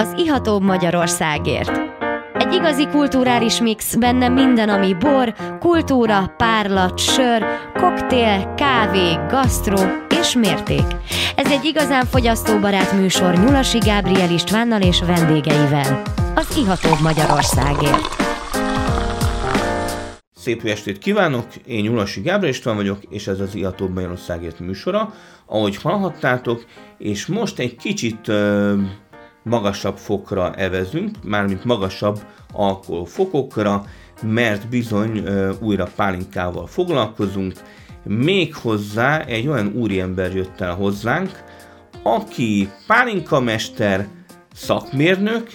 az ihatóbb Magyarországért. Egy igazi kulturális mix, benne minden, ami bor, kultúra, párlat, sör, koktél, kávé, gasztró és mérték. Ez egy igazán fogyasztóbarát műsor Nyulasi Gábriel Istvánnal és vendégeivel. Az ihatóbb Magyarországért. Szép jó estét kívánok, én Nyulasi Gábriel István vagyok, és ez az Ihatóbb Magyarországért műsora, ahogy hallhattátok, és most egy kicsit uh, magasabb fokra evezünk, mármint magasabb alkoholfokokra, mert bizony újra pálinkával foglalkozunk, méghozzá egy olyan úriember jött el hozzánk, aki pálinkamester, szakmérnök,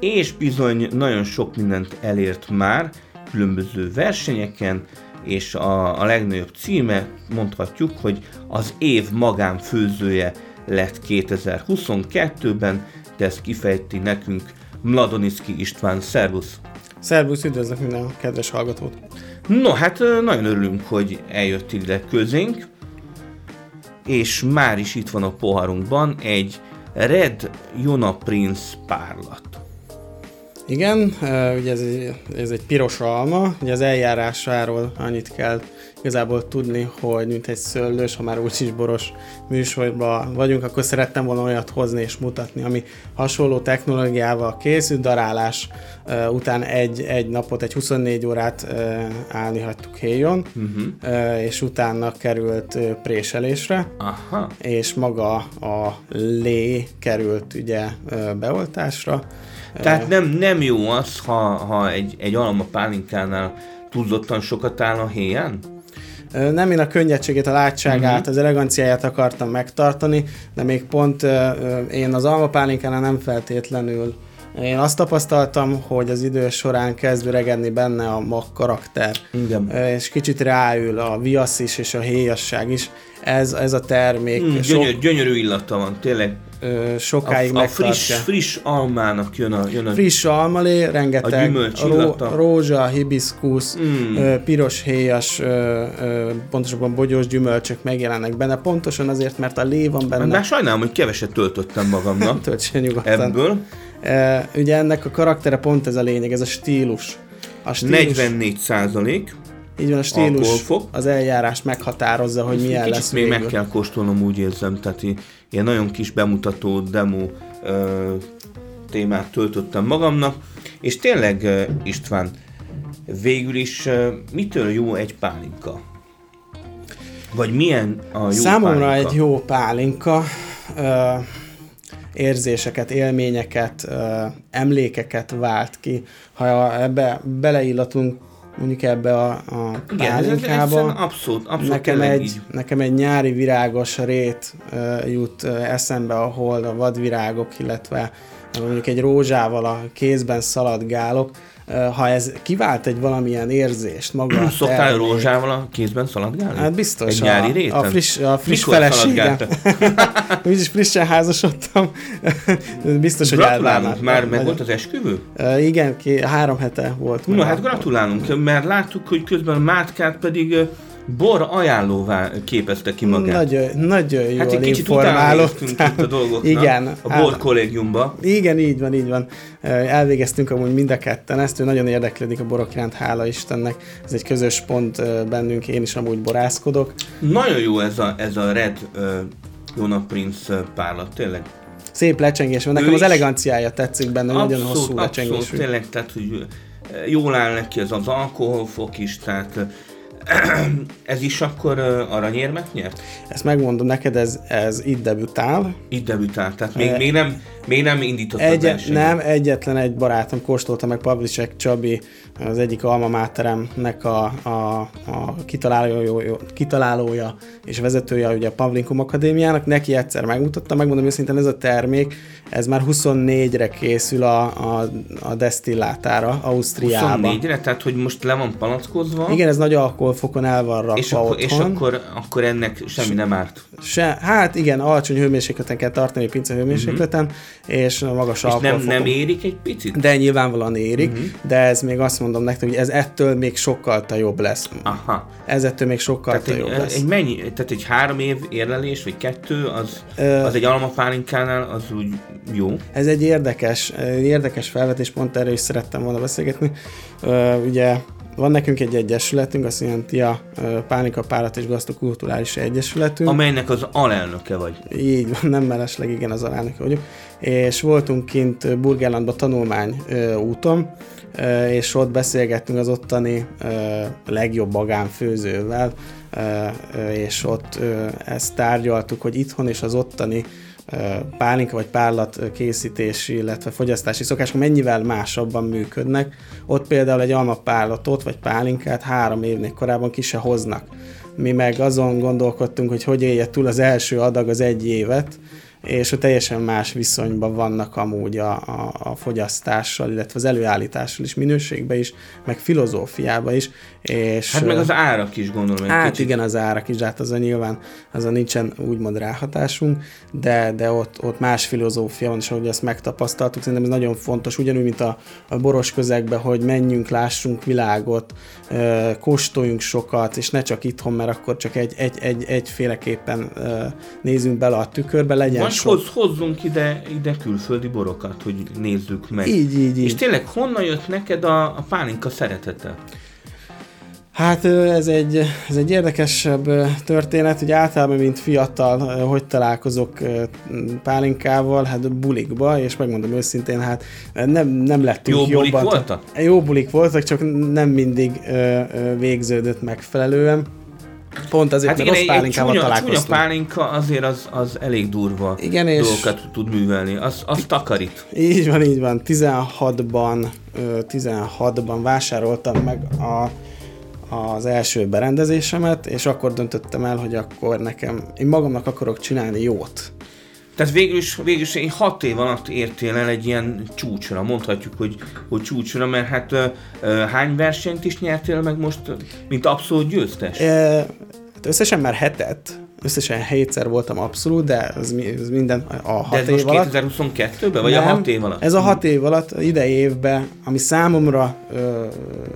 és bizony nagyon sok mindent elért már különböző versenyeken, és a, a legnagyobb címe mondhatjuk, hogy az év magánfőzője lett 2022-ben, de ezt kifejti nekünk Mladoniszki István. Szervusz! Szervusz, üdvözlök minden kedves hallgatót! No, hát nagyon örülünk, hogy eljött ide közénk, és már is itt van a poharunkban egy Red Jona Prince párlat. Igen, ugye ez egy, ez egy piros alma, ugye az eljárásáról annyit kell igazából tudni, hogy mint egy szőlős, ha már úgyis boros műsorban vagyunk, akkor szerettem volna olyat hozni és mutatni, ami hasonló technológiával készült, darálás után egy, egy napot, egy 24 órát állni hagytuk héjon, uh-huh. uh, és utána került préselésre, Aha. és maga a lé került ugye beoltásra, tehát nem, nem jó az, ha, ha egy, egy alma pálinkánál túlzottan sokat áll a héján? Nem én a könnyedségét, a látságát, uh-huh. az eleganciáját akartam megtartani, de még pont én az almapálinkánál nem feltétlenül én azt tapasztaltam, hogy az idő során kezd öregedni benne a mag karakter. Igen. És kicsit ráül a viasz is és a héjasság is. Ez, ez a termék. Mm, gyönyör, sok... Gyönyörű illata van, tényleg sokáig a, a friss, friss almának jön a, jön a Friss almalé, rengeteg a ró, rózsa, hibiszkusz, mm. piros héjas, pontosabban bogyós gyümölcsök megjelennek benne, pontosan azért, mert a lé van benne. Már sajnálom, hogy keveset töltöttem magamnak Töltse nyugodtan. ebből. Ugye ennek a karaktere pont ez a lényeg, ez a stílus. A stílus 44 százalék. Így van, a stílus alkoholfok. az eljárás meghatározza, hogy milyen Kicsit lesz még végül. meg kell kóstolnom, úgy érzem, tehát ilyen nagyon kis bemutató, demo ö, témát töltöttem magamnak, és tényleg ö, István, végül is ö, mitől jó egy pálinka? Vagy milyen a jó Számomra pálinka? egy jó pálinka ö, érzéseket, élményeket, emlékeket vált ki. Ha ebbe beleillatunk mondjuk ebbe a, a pálinkába. Abszolút, abszolút nekem egy, így. nekem egy nyári virágos rét uh, jut uh, eszembe, ahol a vadvirágok, illetve mondjuk egy rózsával a kézben szaladgálok, ha ez kivált egy valamilyen érzést maga Szoktál rózsával a kézben szaladgálni? Hát biztos. Egy nyári réten? A friss, a friss feleségem. Úgyis frissen házasodtam. biztos, hogy Gratulálunk, már meg volt az esküvő? Uh, igen, ki, három hete volt. No, hát gratulálunk, mert láttuk, hogy közben Mátkát pedig bor ajánlóvá képezte ki magát. Nagyon, nagyon jól hát egy kicsit informálódtál. a dolgoknak, igen, a bor hát, kollégiumba. Igen, így van, így van. Elvégeztünk amúgy mind a ketten ezt, ő nagyon érdeklődik a borok iránt, hála Istennek. Ez egy közös pont bennünk, én is amúgy borászkodok. Nagyon jó ez a, ez a Red uh, Jona Prince párlat, tényleg. Szép lecsengés van, nekem ő az eleganciája tetszik benne, abszolút, nagyon hosszú lecsengés. Abszolút, tényleg, tehát hogy jól áll neki ez az alkoholfok is, tehát ez is akkor aranyérmet nyert? Ezt megmondom neked, ez, ez itt debütál. Itt debütál, tehát még, e... még, nem, még nem indított egy, Nem, egyetlen egy barátom kóstolta meg Pavlicek Csabi, az egyik alma máteremnek a, a, a kitalálója, kitalálója és vezetője ugye a Pavlinkum Akadémiának, neki egyszer megmutatta, megmondom őszintén ez a termék, ez már 24-re készül a, a, a desztillátára Ausztriába. 24-re? Tehát, hogy most le van palackozva? Igen, ez nagy alkoholfokon el van rakva és akkor, és akkor, akkor ennek semmi nem árt? Se, hát igen, alacsony hőmérsékleten kell tartani, pince hőmérsékleten, uh-huh és magas És nem, nem érik egy picit? De nyilvánvalóan érik, uh-huh. de ez még azt mondom nektek, hogy ez ettől még sokkal jobb lesz. Aha. Ez ettől még sokkal Tehát jobb egy, lesz. egy mennyi, tehát egy három év érlelés, vagy kettő, az, az egy almapálinkánál az úgy jó? Ez egy érdekes, érdekes felvetés, pont erről is szerettem volna beszélgetni. Ö, ugye van nekünk egy egyesületünk, azt jelenti a Pánika Párat és Gasztokulturális Egyesületünk. Amelynek az alelnöke vagy. Így van, nem mellesleg, igen, az alelnöke vagyok. És voltunk kint Burgerlandban tanulmány úton, és ott beszélgettünk az ottani legjobb magánfőzővel, ö, ö, és ott ezt tárgyaltuk, hogy itthon és az ottani pálinka vagy párlat készítési, illetve fogyasztási szokások mennyivel másabban működnek. Ott például egy alma párlatot vagy pálinkát három évnél korábban ki se hoznak. Mi meg azon gondolkodtunk, hogy hogy élje túl az első adag az egy évet, és teljesen más viszonyban vannak amúgy a, a, a fogyasztással, illetve az előállítással is, minőségben is, meg filozófiában is. És, hát meg az árak is gondolom. Hát kicsit. igen, az árak is, hát azon nyilván azon nincsen úgymond ráhatásunk, de, de ott, ott más filozófia van, és ahogy ezt megtapasztaltuk, szerintem ez nagyon fontos, ugyanúgy, mint a, a boros közegben, hogy menjünk, lássunk világot, kóstoljunk sokat, és ne csak itthon, mert akkor csak egy, egy, egy, egyféleképpen nézünk bele a tükörbe, legyen Vagy hoz, hozzunk ide, ide külföldi borokat, hogy nézzük meg. Így, így, így. És tényleg honnan jött neked a, a pálinka szeretete? Hát ez egy, ez egy érdekesebb történet, hogy általában, mint fiatal, hogy találkozok pálinkával, hát bulikba, és megmondom őszintén, hát nem, nem lettünk Jó jobban. bulik voltak? Jó bulik voltak, csak nem mindig végződött megfelelően. Pont azért, hát mert igen, rossz pálinkával csúnya, találkoztunk. csúnya pálinka azért az, az elég durva igen, és dolgokat tud művelni. Az, az takarít. Így van, így van. 16-ban, 16-ban vásároltam meg a az első berendezésemet, és akkor döntöttem el, hogy akkor nekem, én magamnak akarok csinálni jót. Tehát végül is, végül is egy hat év alatt értél el egy ilyen csúcsra, mondhatjuk, hogy, hogy csúcsra, mert hát ö, ö, hány versenyt is nyertél meg most, mint abszolút győztes? E, hát összesen már hetet, összesen hétszer voltam abszolút, de ez, ez minden a hat de ez év most alatt. 2022-ben, vagy Nem, a hat év alatt? Ez a hat év alatt, idei évben, ami számomra ö,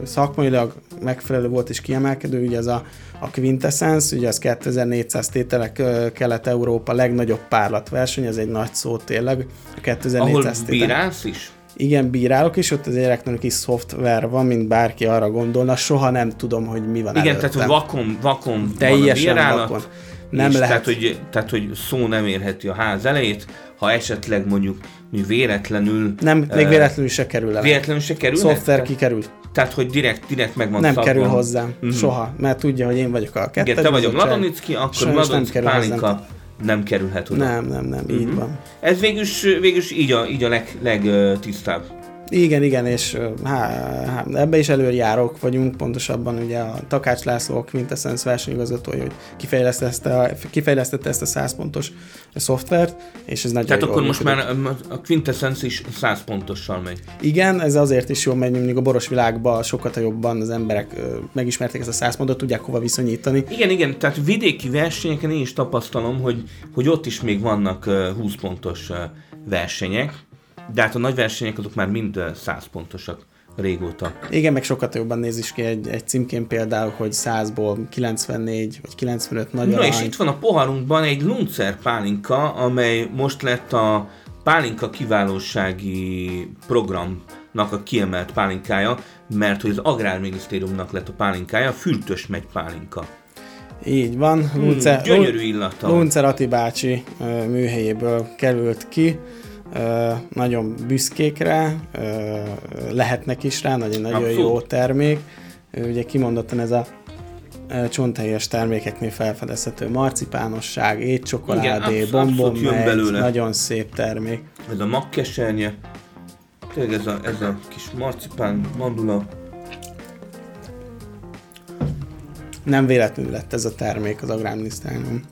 szakmailag megfelelő volt és kiemelkedő, ugye ez a, a Quintessence, ugye az 2400 tételek Kelet-Európa legnagyobb párlatverseny, ez egy nagy szó tényleg. A 2400 Ahol bírálsz is? Igen, bírálok is, ott az elektronikus szoftver van, mint bárki arra gondolna, soha nem tudom, hogy mi van Igen, előttem. tehát hogy vakon, vakon Teljesen van a bírálat, vakon. Nem lehet. Tehát hogy, tehát, hogy szó nem érheti a ház elejét, ha esetleg mondjuk mi véletlenül... Nem, még véletlenül se kerül el. Véletlenül se kerül? Szoftver kikerül. Tehát, hogy direkt, direkt megvan Nem szabva. kerül hozzám, mm-hmm. soha, mert tudja, hogy én vagyok a kettő. Igen, te vagy a Mladonicki, akkor Mladonicki Pálinka. Nem kerülhet oda. Nem, nem, nem, így Mhm. van. Ez végülis, végülis így a, így a leg, legtisztább. Igen, igen, és ö, há, há, ebbe is előjárok vagyunk, pontosabban ugye a Takács László, a Quintessence versenyigazgatója, hogy kifejlesztette, kifejlesztette ezt a 100 pontos szoftvert, és ez nagyon Tehát jól akkor most működik. már a Quintessence is 100 pontossal megy. Igen, ez azért is jó, mert mondjuk a boros világban sokat jobban az emberek megismerték ezt a 100 pontot, tudják hova viszonyítani. Igen, igen, tehát vidéki versenyeken én is tapasztalom, hogy, hogy ott is még vannak ö, 20 pontos versenyek, de hát a nagy versenyek azok már mind ö, 100 pontosak régóta. Igen, meg sokat jobban néz is ki egy, egy címkén például, hogy 100-ból 94 vagy 95 nagy Na arány. és itt van a poharunkban egy Luncer pálinka, amely most lett a pálinka kiválósági programnak a kiemelt pálinkája, mert hogy az Agrárminisztériumnak lett a pálinkája, a Fürtös megy pálinka. Így van. Hmm, Lunce, gyönyörű illata. Luncer Ati bácsi ö, műhelyéből került ki. Nagyon büszkék rá, lehetnek is rá, nagyon-nagyon Abszolút. jó termék. Ugye kimondottan ez a ö, csonthelyes termékeknél felfedezhető marcipánosság, étcsokoládé, bombon nagyon szép termék. Ez a magkesernye, tényleg ez a, ez a kis marcipán, mandula. Nem véletlenül lett ez a termék az Agrárminisztérium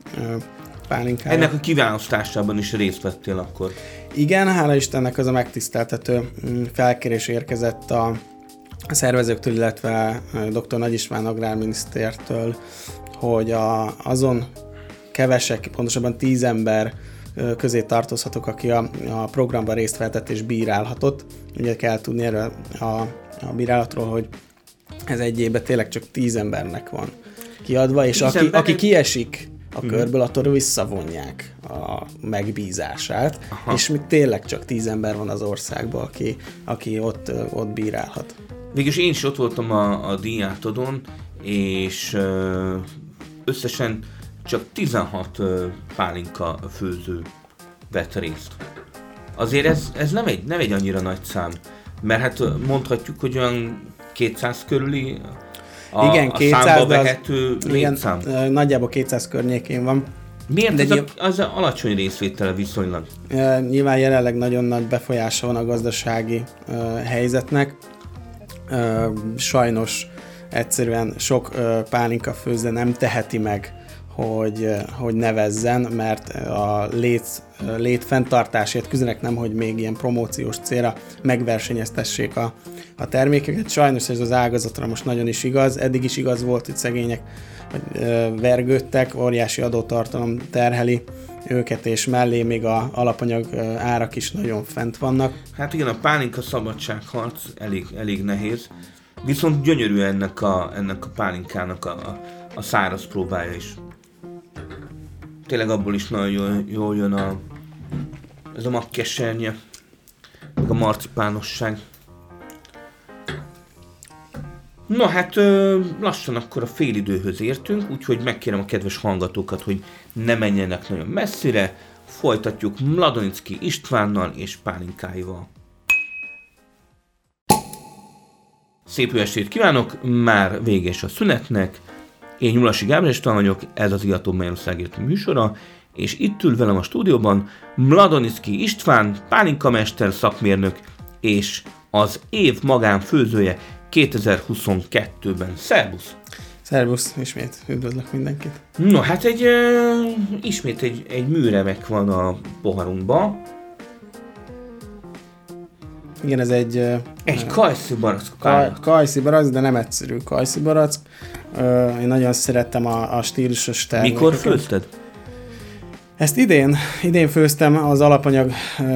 pálinkája. Ennek a kiválasztásában is részt vettél akkor. Igen, hála Istennek az a megtiszteltető mm, felkérés érkezett a, a szervezőktől, illetve dr. Nagy István agrárminisztértől, hogy a, azon kevesek, pontosabban tíz ember közé tartozhatok, aki a, a programban részt vehetett és bírálhatott. Ugye kell tudni erről a, a bírálatról, hogy ez egy évben tényleg csak tíz embernek van kiadva, és aki, aki kiesik a hmm. körből, attól visszavonják a megbízását, Aha. és még tényleg csak tíz ember van az országban, aki, aki ott, ott bírálhat. Végülis én is ott voltam a, a díjátodon, és összesen csak 16 pálinka főző vett részt. Azért ez, ez nem, egy, nem egy annyira nagy szám, mert hát mondhatjuk, hogy olyan 200 körüli a, igen, 200, a számba vehető az, igen, nagyjából 200 környékén van. Miért De ez a, az a alacsony részvétele viszonylag? Nyilván jelenleg nagyon nagy befolyása van a gazdasági uh, helyzetnek. Uh, sajnos egyszerűen sok uh, pálinka főzde nem teheti meg hogy, hogy nevezzen, mert a lét, lét fenntartásért küzdenek nem, hogy még ilyen promóciós célra megversenyeztessék a, a termékeket. Sajnos ez az ágazatra most nagyon is igaz, eddig is igaz volt, hogy szegények vergődtek, óriási adótartalom terheli őket, és mellé még a alapanyag árak is nagyon fent vannak. Hát igen, a pálinka szabadságharc elég, elég nehéz, viszont gyönyörű ennek a, ennek a pálinkának a, a száraz próbája is tényleg abból is nagyon jól, jól jön a, ez a magkesernye, meg a marcipánosság. Na hát lassan akkor a félidőhöz értünk, úgyhogy megkérem a kedves hallgatókat, hogy ne menjenek nagyon messzire, folytatjuk Mladonicki Istvánnal és Pálinkáival. Szép jó estét kívánok, már véges a szünetnek, én Nyulasi Gábor István vagyok, ez az Iató Magyarországért műsora, és itt ül velem a stúdióban Mladoniszki István, pálinkamester szakmérnök, és az év magánfőzője 2022-ben. Szerbusz! Szerbusz, ismét üdvözlök mindenkit. No, hát egy, uh, ismét egy, egy műremek van a poharunkban. Igen, ez egy... Egy kajszi barack. Kaj, kajszi barack, de nem egyszerű kajszi barack. Én nagyon szerettem a, a stílusos termékeket. Mikor főzted? Ezt idén, idén főztem az alapanyag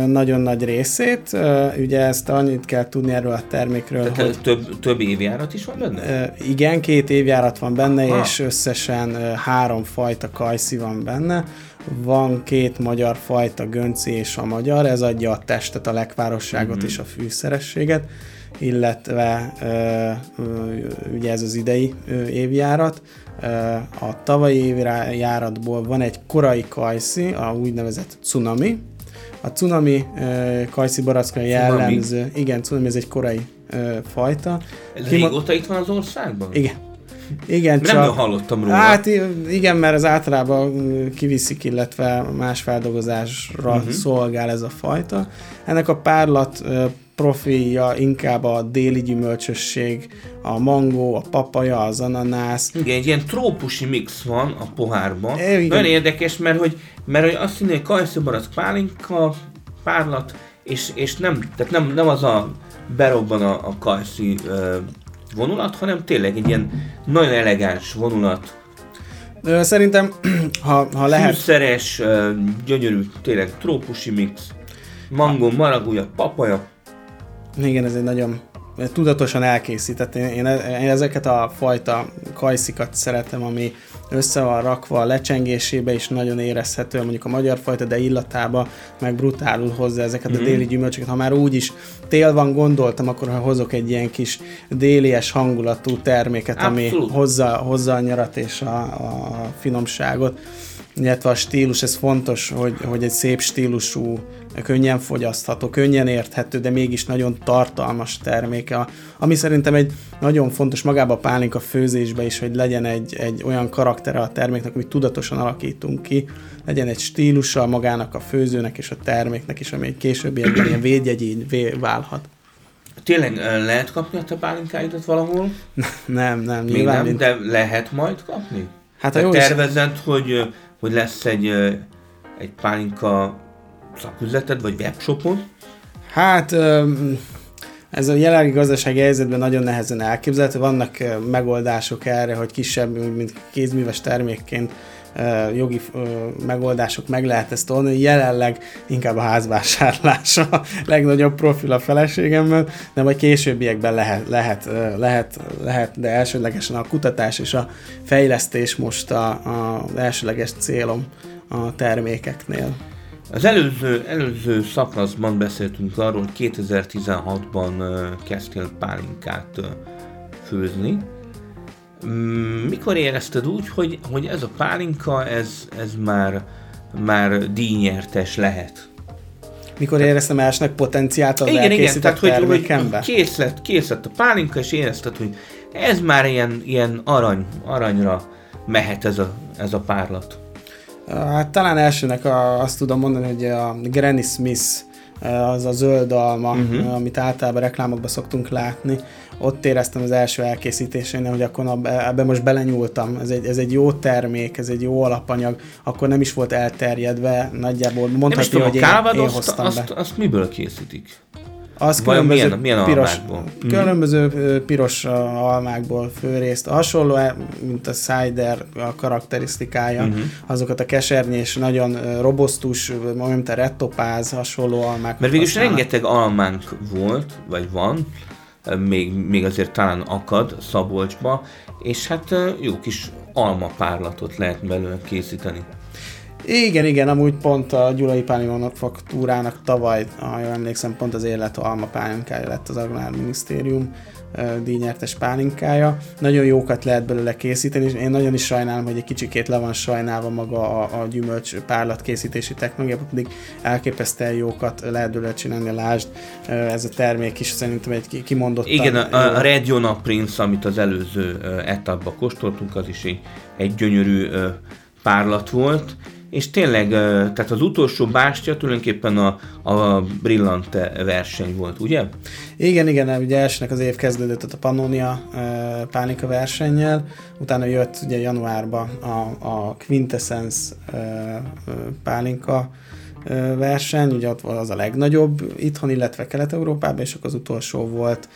nagyon nagy részét. Ugye ezt annyit kell tudni erről a termékről, Tehát hogy... Több, több évjárat is van benne? Igen, két évjárat van benne, ha. és összesen három fajta kajszi van benne. Van két magyar fajta, gönci és a magyar, ez adja a testet, a lekvárosságot uh-huh. és a fűszerességet illetve ugye ez az idei évjárat. A tavalyi évjáratból van egy korai kajszi, a úgynevezett cunami. A cunami kajszi barackra jellemző, igen, cunami ez egy korai fajta. Ez Kima... régóta itt van az országban? Igen. Igen, csak... Nem hallottam róla. Hát igen, mert az általában kiviszik, illetve más feldolgozásra uh-huh. szolgál ez a fajta. Ennek a párlat profilja inkább a déli gyümölcsösség, a mangó, a papaja, az ananász. Igen, egy ilyen trópusi mix van a pohárban. E, Nagyon érdekes, mert hogy, mert hogy azt mondja, hogy kajszobarack pálinka, párlat, és, és nem, tehát nem, nem az a berobban a, a kajszi uh, vonulat, hanem tényleg egy ilyen nagyon elegáns vonulat. Szerintem, ha, ha lehet... Fűszeres, gyönyörű, tényleg trópusi mix. Mangó, maragúja, papaja, igen, ez egy nagyon tudatosan elkészített. Én, én, én ezeket a fajta kajszikat szeretem, ami össze van rakva a lecsengésébe is nagyon érezhető, mondjuk a magyar fajta, de illatába meg brutálul hozza ezeket mm-hmm. a mhm. déli gyümölcsöket. Ha már úgy is tél van, gondoltam, akkor ha hozok egy ilyen kis délies hangulatú terméket, Abszolút. ami hozza, hozza a nyarat és a, a finomságot illetve a stílus, ez fontos, hogy, hogy egy szép stílusú, könnyen fogyasztható, könnyen érthető, de mégis nagyon tartalmas terméke, ami szerintem egy nagyon fontos magába a pálinka főzésbe is, hogy legyen egy, egy olyan karaktere a terméknek, amit tudatosan alakítunk ki, legyen egy stílusa magának a főzőnek és a terméknek is, ami egy későbbiekben ilyen védjegyé válhat. Tényleg lehet kapni a te pálinkáidat valahol? Nem, nem. Még nem, mint... de lehet majd kapni? Hát a jó tervezed, is... hogy hogy lesz egy, egy pálinka szaküzleted, vagy webshopod? Hát ez a jelenlegi gazdasági helyzetben nagyon nehezen elképzelhető. Vannak megoldások erre, hogy kisebb, mint kézműves termékként jogi megoldások meg lehet ezt oldani. Jelenleg inkább a házvásárlás a legnagyobb profil a feleségemmel, de majd későbbiekben lehet, lehet, lehet, lehet de elsődlegesen a kutatás és a fejlesztés most a, a elsőleges célom a termékeknél. Az előző, előző szakaszban beszéltünk arról, hogy 2016-ban kezdtél pálinkát főzni. Mm, mikor érezted úgy, hogy, hogy ez a pálinka, ez, ez már, már díjnyertes lehet? Mikor éreztem elsőnek potenciált az igen, igen, tehát hogy, hogy kész, lett, kész lett a pálinka, és érezted, hogy ez már ilyen, ilyen arany, aranyra mehet ez a, ez a párlat. Hát talán elsőnek a, azt tudom mondani, hogy a Granny Smith az a zöld alma, uh-huh. amit általában reklámokban szoktunk látni. Ott éreztem az első elkészítésénél, hogy akkor ebbe most belenyúltam. Ez egy, ez egy jó termék, ez egy jó alapanyag. Akkor nem is volt elterjedve, nagyjából mondhatni, hogy én, én hoztam azt, be. Azt miből készítik? Az Vajon különböző milyen, milyen piros, almákból? Mhm. Különböző piros almákból főrészt. Hasonló, e, mint a cider a karakterisztikája, uh-huh. azokat a kesernyés, nagyon robosztus, mint a rettopáz, hasonló almák. Mert végülis rengeteg almánk volt, vagy van, még, még azért talán akad Szabolcsba, és hát jó kis almapárlatot lehet belőle készíteni. Igen, igen, amúgy pont a Gyulai Páli Manufaktúrának tavaly, ha jól emlékszem, pont az élet alma pálinkája lett az Agrárminisztérium díjnyertes pálinkája. Nagyon jókat lehet belőle készíteni, és én nagyon is sajnálom, hogy egy kicsikét le van sajnálva maga a, a gyümölcs párlat készítési technológia, pedig elképesztően jókat lehet belőle csinálni, lásd, ez a termék is szerintem egy kimondott. Igen, a, a Regiona Prince, amit az előző etapban kóstoltunk, az is egy, egy gyönyörű párlat volt, és tényleg, tehát az utolsó bástya tulajdonképpen a, a Brillante verseny volt, ugye? Igen, igen, ugye elsőnek az év kezdődött a Pannonia pálinka versennyel, utána jött ugye januárban a, a Quintessence pálinka verseny, ugye ott az a legnagyobb itthon, illetve Kelet-Európában, és akkor az utolsó volt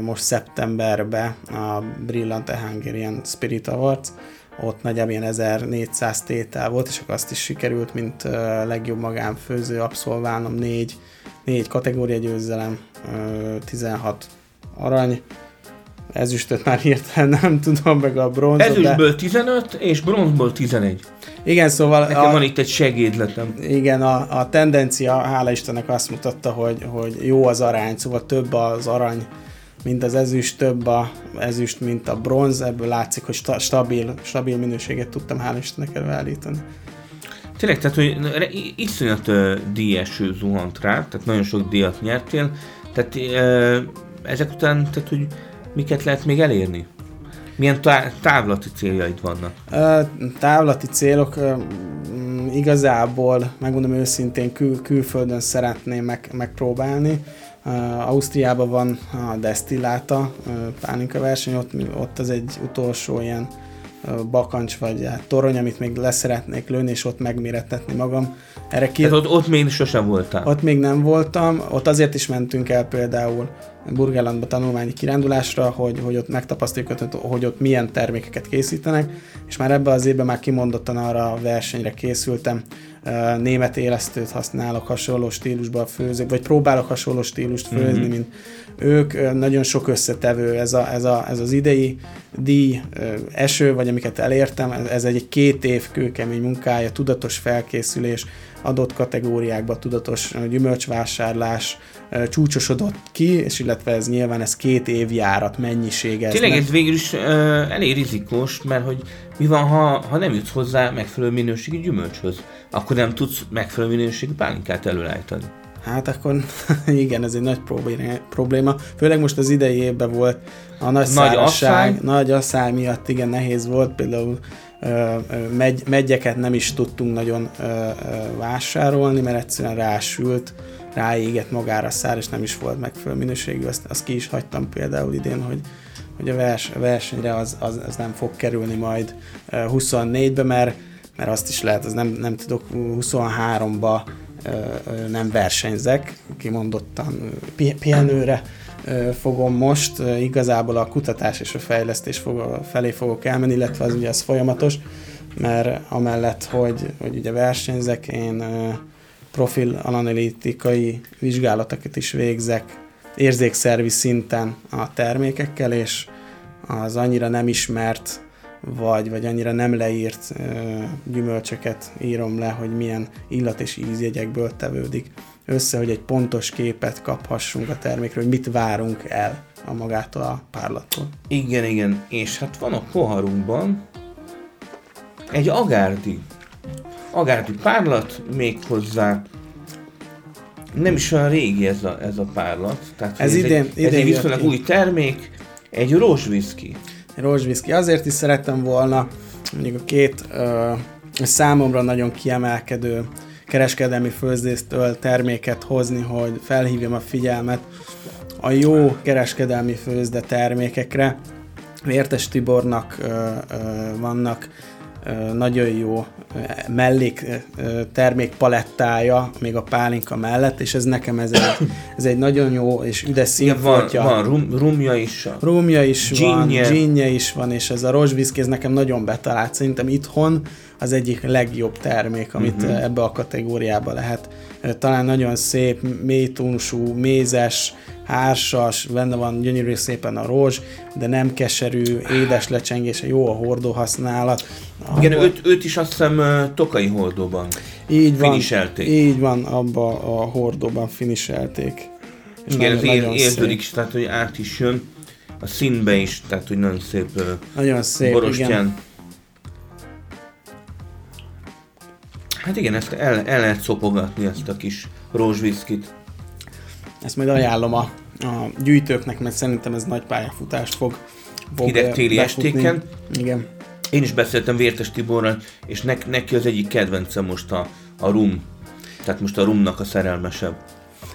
most szeptemberben a Brillante Hungarian Spirit Awards, ott nagyjából ilyen 1400 tétel volt, és akkor azt is sikerült, mint legjobb magánfőző abszolválnom négy, négy kategória győzelem, uh, 16 arany, ezüstöt már hirtelen nem tudom, meg a bronzot. Ezüstből de... 15, és bronzból 11. Igen, szóval... Nekem a, van itt egy segédletem. Igen, a, a tendencia, hála Istennek azt mutatta, hogy, hogy jó az arány, szóval több az arany mint az ezüst, több a ezüst, mint a bronz, ebből látszik, hogy sta- stabil, stabil minőséget tudtam hál' Istennek előállítani. Tényleg, tehát, hogy iszonyat uh, díjas zuhant rá, tehát nagyon sok díjat nyertél, tehát uh, ezek után, tehát, hogy miket lehet még elérni? Milyen tá- távlati céljaid vannak? Uh, távlati célok uh, igazából, megmondom őszintén, kül- külföldön szeretném meg- megpróbálni. Ausztriában van a Destilláta uh, pálinka verseny, ott, ott az egy utolsó ilyen bakancs vagy hát, torony, amit még leszeretnék lőni, és ott megmérettetni magam. Erre ki... Tehát ott, ott még sosem voltál? Ott még nem voltam, ott azért is mentünk el például Burgerlandba tanulmányi kirándulásra, hogy, hogy ott megtapasztaljuk, hogy ott milyen termékeket készítenek, és már ebben az évben már kimondottan arra a versenyre készültem, német élesztőt használok hasonló stílusban főzök, vagy próbálok hasonló stílust főzni, mm-hmm. mint ők. Nagyon sok összetevő ez, a, ez, a, ez az idei díj, eső, vagy amiket elértem, ez egy két év kőkemény munkája, tudatos felkészülés, adott kategóriákba tudatos gyümölcsvásárlás csúcsosodott ki, és illetve ez nyilván ez két év járat mennyisége. Tényleg ez végül is uh, elég rizikós, mert hogy mi van, ha, ha nem jutsz hozzá megfelelő minőségű gyümölcshöz, akkor nem tudsz megfelelő minőségű pálinkát előállítani. Hát akkor igen, ez egy nagy probléma. Főleg most az idei évben volt a nagy, nagy asszály. nagy asszály miatt igen nehéz volt, például megy, megyeket nem is tudtunk nagyon vásárolni, mert egyszerűen rásült, ráégett magára a szár, és nem is volt megfelelő minőségű. Azt, azt ki is hagytam például idén, hogy, hogy a, vers, versenyre az, az, az nem fog kerülni majd 24-be, mert, mert azt is lehet, az nem, nem tudok 23-ba nem versenyzek, kimondottan pihenőre fogom most, igazából a kutatás és a fejlesztés fog, felé fogok elmenni, illetve az ugye az folyamatos, mert amellett, hogy, hogy ugye versenyzek, én profil analitikai vizsgálatokat is végzek érzékszervi szinten a termékekkel, és az annyira nem ismert vagy, vagy annyira nem leírt ö, gyümölcsöket írom le, hogy milyen illat és ízjegyekből tevődik össze, hogy egy pontos képet kaphassunk a termékről, hogy mit várunk el a magától a párlattól. Igen, igen, és hát van a poharunkban egy agárdi, agárdi párlat, méghozzá nem is olyan régi ez a, ez a párlat. Tehát, ez, ez idén, egy, idén ez egy viszonylag új termék, egy rózsviszki. Rózsviszki. Azért is szerettem volna mondjuk a két ö, számomra nagyon kiemelkedő kereskedelmi főzdésztől terméket hozni, hogy felhívjam a figyelmet a jó kereskedelmi főzde termékekre. Vértes Tibornak ö, ö, vannak nagyon jó mellék termék palettája még a pálinka mellett, és ez nekem ez egy, ez egy nagyon jó és üdes színfoltja. Van, van rum, rumja is. Rumja is ginje. van, ginje is van, és ez a rozsviszki, ez nekem nagyon betalált. Szerintem itthon az egyik legjobb termék, amit uh-huh. ebbe a kategóriába lehet. Talán nagyon szép, mélytónusú, mézes, hársas, benne van gyönyörű szépen a rózs, de nem keserű, édes lecsengése, jó a hordó használat. Igen, abba... őt, őt is azt hiszem tokai hordóban így van, finiselték. Így van, abba a hordóban finiselték. És Igen, nagyon, ez érződik is, tehát hogy át is jön a színbe is, tehát hogy nagyon szép, nagyon szép borostyán. Igen. Hát igen, ezt el, el lehet szopogatni, ezt a kis rózsviszkit. Ezt majd ajánlom a, a gyűjtőknek, mert szerintem ez nagy pályafutást fog, fog Hideg téli estéken. Igen. Én is beszéltem Vértes Tiborral, és ne, neki az egyik kedvence most a, a rum. Tehát most a rumnak a szerelmesebb.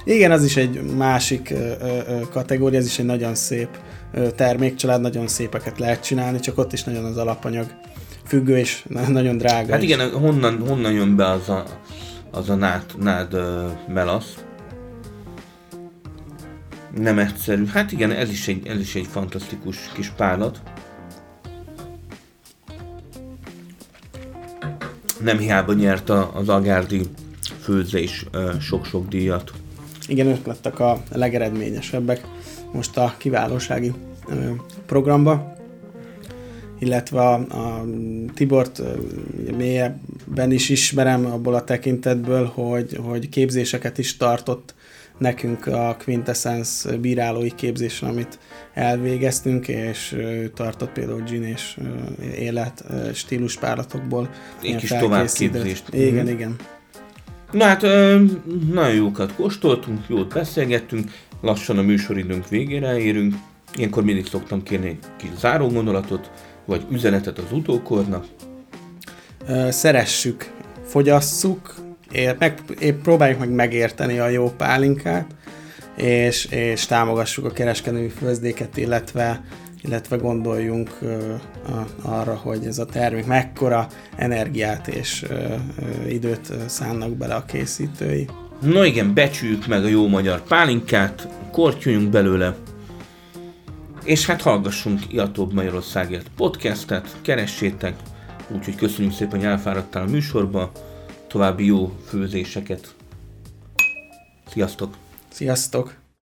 Igen, az is egy másik ö, ö, kategória, ez is egy nagyon szép ö, termékcsalád, nagyon szépeket lehet csinálni, csak ott is nagyon az alapanyag függő és nagyon drága. Hát igen, honnan, honnan jön be az a, az a nád, nád uh, melasz? Nem egyszerű. Hát igen, ez is egy, ez is egy fantasztikus kis pálat. Nem hiába nyert az Agárdi főzés uh, sok-sok díjat. Igen, ők lettek a legeredményesebbek most a kiválósági uh, programba illetve a, a Tibort mélyebben is ismerem abból a tekintetből, hogy, hogy képzéseket is tartott nekünk a Quintessence bírálói képzésen, amit elvégeztünk, és tartott például gin és élet stíluspáratokból. Egy kis továbbképzést. Igen, mm. igen. Na hát, nagyon jókat kóstoltunk, jót beszélgettünk, lassan a műsoridőnk végére érünk. Ilyenkor mindig szoktam kérni egy kis záró gondolatot, vagy üzenetet az utókornak? Szeressük, fogyasszuk, ér, meg, ér, próbáljuk meg megérteni a jó pálinkát, és, és támogassuk a kereskedői főzdéket, illetve illetve gondoljunk arra, hogy ez a termék mekkora energiát és időt szánnak bele a készítői. No igen, becsüljük meg a jó magyar pálinkát, kortyoljunk belőle, és hát hallgassunk Iatóbb Magyarországért podcastet, keressétek, úgyhogy köszönjük szépen, hogy elfáradtál a műsorba, további jó főzéseket. Sziasztok! Sziasztok!